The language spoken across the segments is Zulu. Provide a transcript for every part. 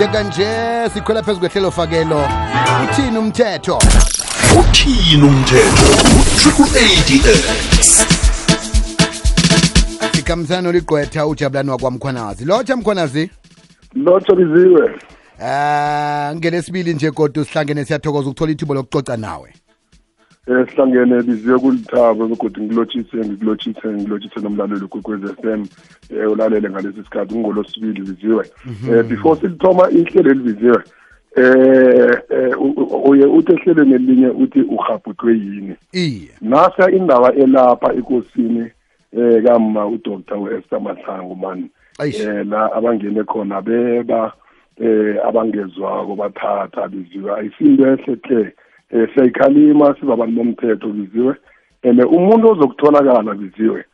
yeka nje sikhwela phezu kwehlelo fakelo. Uthini umthetho? Uthini umthetho? Triple ads sikhambisana noligqwetha ujabulani wakwamkhwanazi. Lotsha mkhwanazi. Lotsha biziwe Ah ngelesibili nje kodwa sihlangene siyathokoza ukuthola ithubo lokucoca nawe eh sihlangene biziwe kulithabo begodi ngilotshise ngikulotshise ngilotshise nomlaleli kwekwez f m um ulalele ngalesi sikhathi kungolosibili biziwe. Um before silithoma ihlelo elibiziwe um uye uthi ehlelweni elinye uthi uhabhutwe yini. Nasa indaba elapha ekosini um kama udoktor u-ester mahlangu mani eh la abangene khona beba um abangezwako bathatha biziwe. Ayisinto ehle hle eh siyayikhalima sibabantu bomthetho biziwe and umuntu ozokutholakala biziwe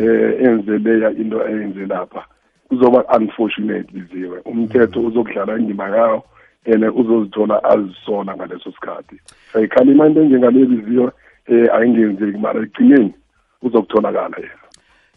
eh enze leya into eyenze lapha kuzoba unfortunate biziwe umthetho uzokudlala indima yawo and uzozithola azisola ngaleso sikhathi. Siyayikhalima into enjengale biziwe eh ayingenzeki mara ekugcineni uzokutholakala yena.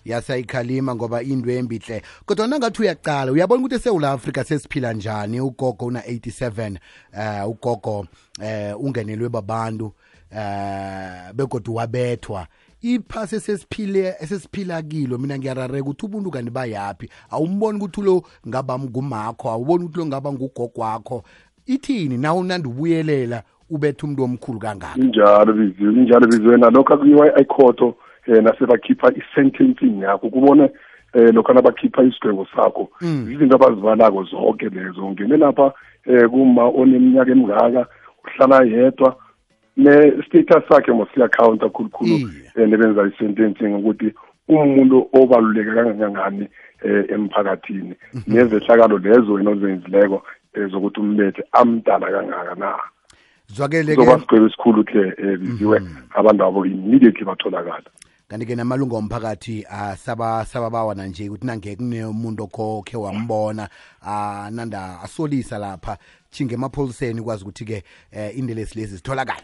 Yasayikhalima ngoba into embihle kodwa nangathi uyaqala uyabona ukuthi eSouth Africa sesiphila njani? Ugogo una 87 eh ugogo eh ungenelwe babantu eh begodwa wabethwa. Iphase sesiphile esesiphila kilo mina ngiyarareka ukuthi ubuntu kanti bayapi awumboni ukuthi lo ngaba ngumakho awuboni ukuthi lo ngaba ngugogo wakho ithini? Na unandi ubuyelela ubethe umuntu omkhulu kangaka? Injalo biziwe injalo biziwe nalokho akuyiwa ekhotho um nasebakhipha i-sentencing yakho kubone um lokho nabakhipha isigwebo sakho. Izinto abazibalako zonke lezo ungene lapha um kuma oneminyaka emingaka uhlala yedwa ne-status sakhe mosiyakhawunta khulukhulu um nebenza i-sentencing ukuthi umuntu obaluleke kangangani um emphakathini. Nezehlakalo lezo wena ozenzileko um zokuthi umbethe amdala kangaka na. Ke sigwebo esikhulu ke um biziwe abantu abo immediately batholakala. Kanti-ke namalungu omphakathi ah, saba sababawana nje ukuthi nangeke kunomuntu okhe wambona ah, nanda asolisa lapha. Chinge emapholiseni ukwazi ukuthi-ke eh, indelesi lezi zitholakala.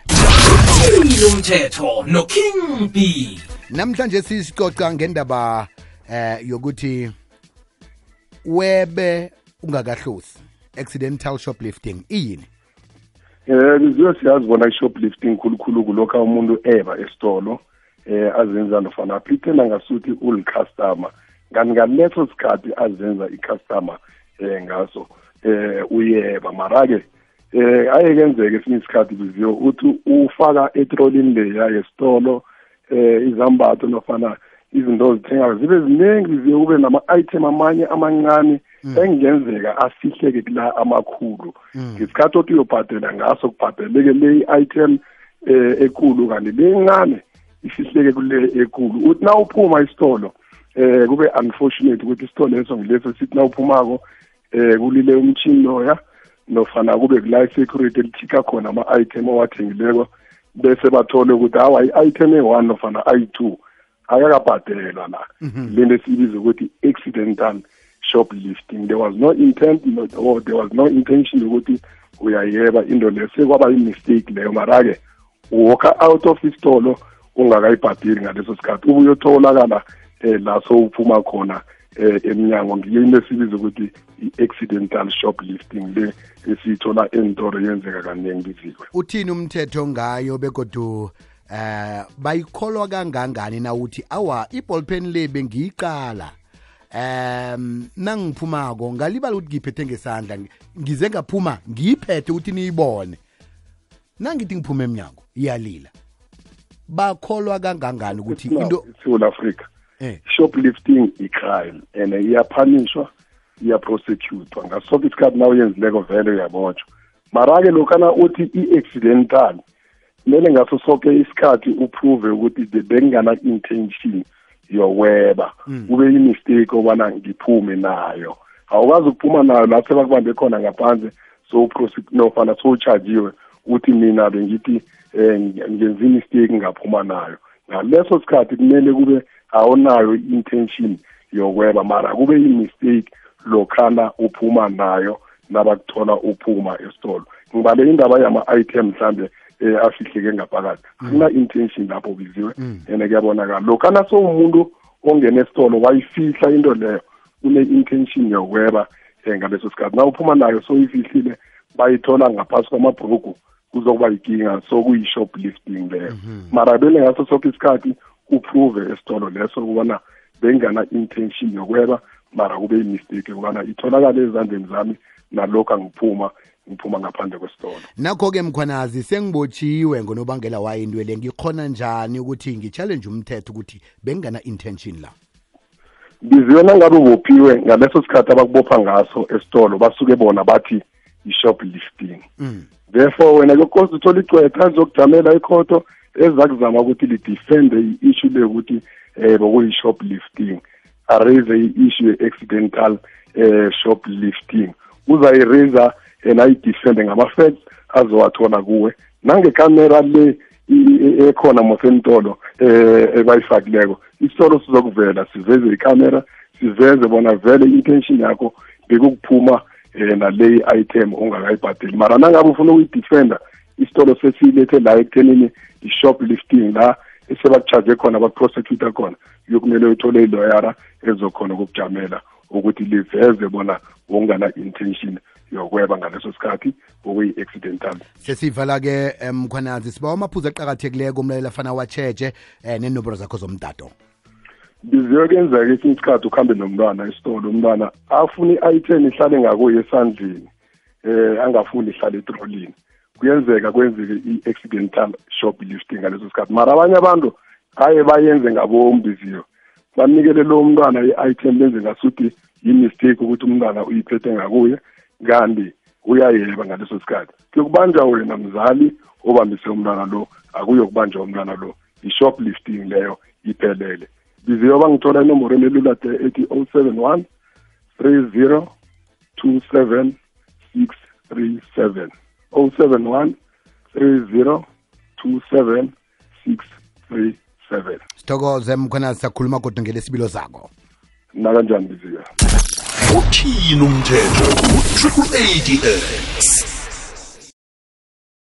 Umthetho noking b. Namhlanje sisicoca ngendaba eh yokuthi webe ungakahlosi. Accidental shoplifting iyini? Um biziwe siyazi bona i-shoplifting khulukhulu kulokho umuntu eba esitolo. Um azenza nofana aphithena ngasuthi ulicustomer kanti ngaleso sikhathi azenza i-customer um ngaso um uyeba. Mara-ke um ayekenzeka esinye isikhathi biziwe uthi ufaka etrolini leya yesitolo um izambatho nofana izinto ozithengayo. Zibe ziningi biziwe kube nama-item amanye amancane engenzeka afihleke kula amakhulu. Ngesikhathi othi uyobhadela ngaso kubhadeleke le i-item um ekulu kanti le encane ifihleke kule ekulu. Uthi na uphuma isitolo um kube unfortunate ukuthi isitolo leso ngileso sithi na uphumako um kulile umchini loya nofana kube kula i-security elikhikha khona ama-item owathengileko bese bathole ukuthi hawa i-item eyi-one nofana ayi-two akakabhadelwa la. Lento esiyibiza ukuthi accidental shoplifting there was no intent no, or there was no intention yokuthi uyayeba into leyo. Sekwaba i-mistake leyo mara-ke walker out of isitolo ungakayibhadeli ngaleso sikhathi. Ubuye utholakala um la sowuphuma khona um emnyango. Ngiyo into esibiza ukuthi i-accidental shoplifting le esiyithola entoro yenzeka kaningi bizikwe uthini umthetho ngayo begodu eh bayikholwa kangangani na uthi awa iballpen le bengiyiqala um nangiphumako ngalibala ukuthi ngiyiphethe ngesandla ngize ngaphuma ngiyiphethe ukuthi niyibone. Nangithi ngiphume emnyango iyalila bakholwa kangangani ukuthi into South Africa eh. shoplifting i-crime and iyapunishwa iyaprosecutwa ngaso sonke isikhathi na uyenzileko vele uyabotshwa mara-ke lokhana uthi i-accidental kumele ngaso soke isikhathi uprove ukuthi the bengana-intention yokweba kube i-mistake obana ngiphume nayo. Awukwazi ukuphuma nayo la sebakubambe khona ngaphandle so nofana sowuchajiwe uthi mina bengithi um ngenza i-mistake ngaphuma nayo. Ngaleso sikhathi kumele kube awunayo i-intention yokweba mara kube i-mistake lokhana uphuma nayo nabakuthola uphuma esitolo. Ngibale indaba yama-item mhlambe um afihleke ngaphakathi. Akuna-intention lapho biziwe and kuyabonakala. Lokhana sowumuntu ongena esitolo wayifihla into leyo une-intention yokweba um ngaleso sikhathi. Na uphuma nayo soyifihlile bayithola ngaphasi kwamabhurugu kuzokuba yinkinga sokuyi-shoplifting leyo. Mara bele ngaso sonke isikhathi uprove esitolo leso ukubana bengana-intention yokweba mara kube yimistake ukubana itholakale ezandleni zami nalokhu angiphuma ngiphuma ngaphandle kwesitolo. Nakho-ke mkhwanazi sengibotshiwe ngonobangela wayo into le ngikhona njani ukuthi ngi-challenge umthetho ukuthi bengingana-intention la? Biziwe nangabe ubophiwe ngaleso sikhathi abakubopha ngaso esitolo basuke bona bathi i-shoplifting mm. therefore wena kukosi uthola icwetha elizokujamela ikhoto ezakuzama ukuthi lidefende i-issue le ukuthi um bokuyi-shoplifting araise i-issue ye-accidental um shoplifting uzayiraisa and ayidefende ngama-facts azowathola kuwe. Nangekamera le ekhona mosentolo um ebayifakileko isitolo sizokuvela siveze ikamera siveze bona vele i-intention yakho bekukuphuma eh naleyi item ongakayibhadeli. Mara nangabe ufuna ukuyidefenda isitolo sesilethe la ekuthenini i-shop lifting la esebakuchaje khona bakuprosecute khona uyokumele uthole iloyara ezokhona ukukujamela ukuthi liveze bona ungana intention yokweba ngaleso sikhathi okuyi-accidental. Sesivala-ke um, mkhwanazi siba amaphuzu aqakathekileko umlalela afana watsheje um nenomboro zakho zomtato biziwe kuyenzeka esinye isikhathi ukuhambe nomntwana esitolo. Umntwana afune i-item ihlale ngakuye esandleni eh angafuni ihlale etrolini. Kuyenzeka kwenzeke i-accidental shoplifting ngaleso sikhathi. Mara abanye abantu haye bayenze ngabombiziwe banikele lo mntwana i-item benze ngasuthi yi-mistake ukuthi umntwana uyiphethe ngakuye kanti uyayeba ngaleso sikhathi. Kuyokubanjwa wena mzali obambise umntwana lo akuyokubanjwa umntwana lo. I-shoplifting leyo iphelele. Biziwe bangithola inomboro elelula de ethi 071 30 27 637 071 30 27 637 sithokoze mkhona sakhuluma kodwa ngelesibilo zakho nakanjani biziwe uthini umthetho ku-triple 80x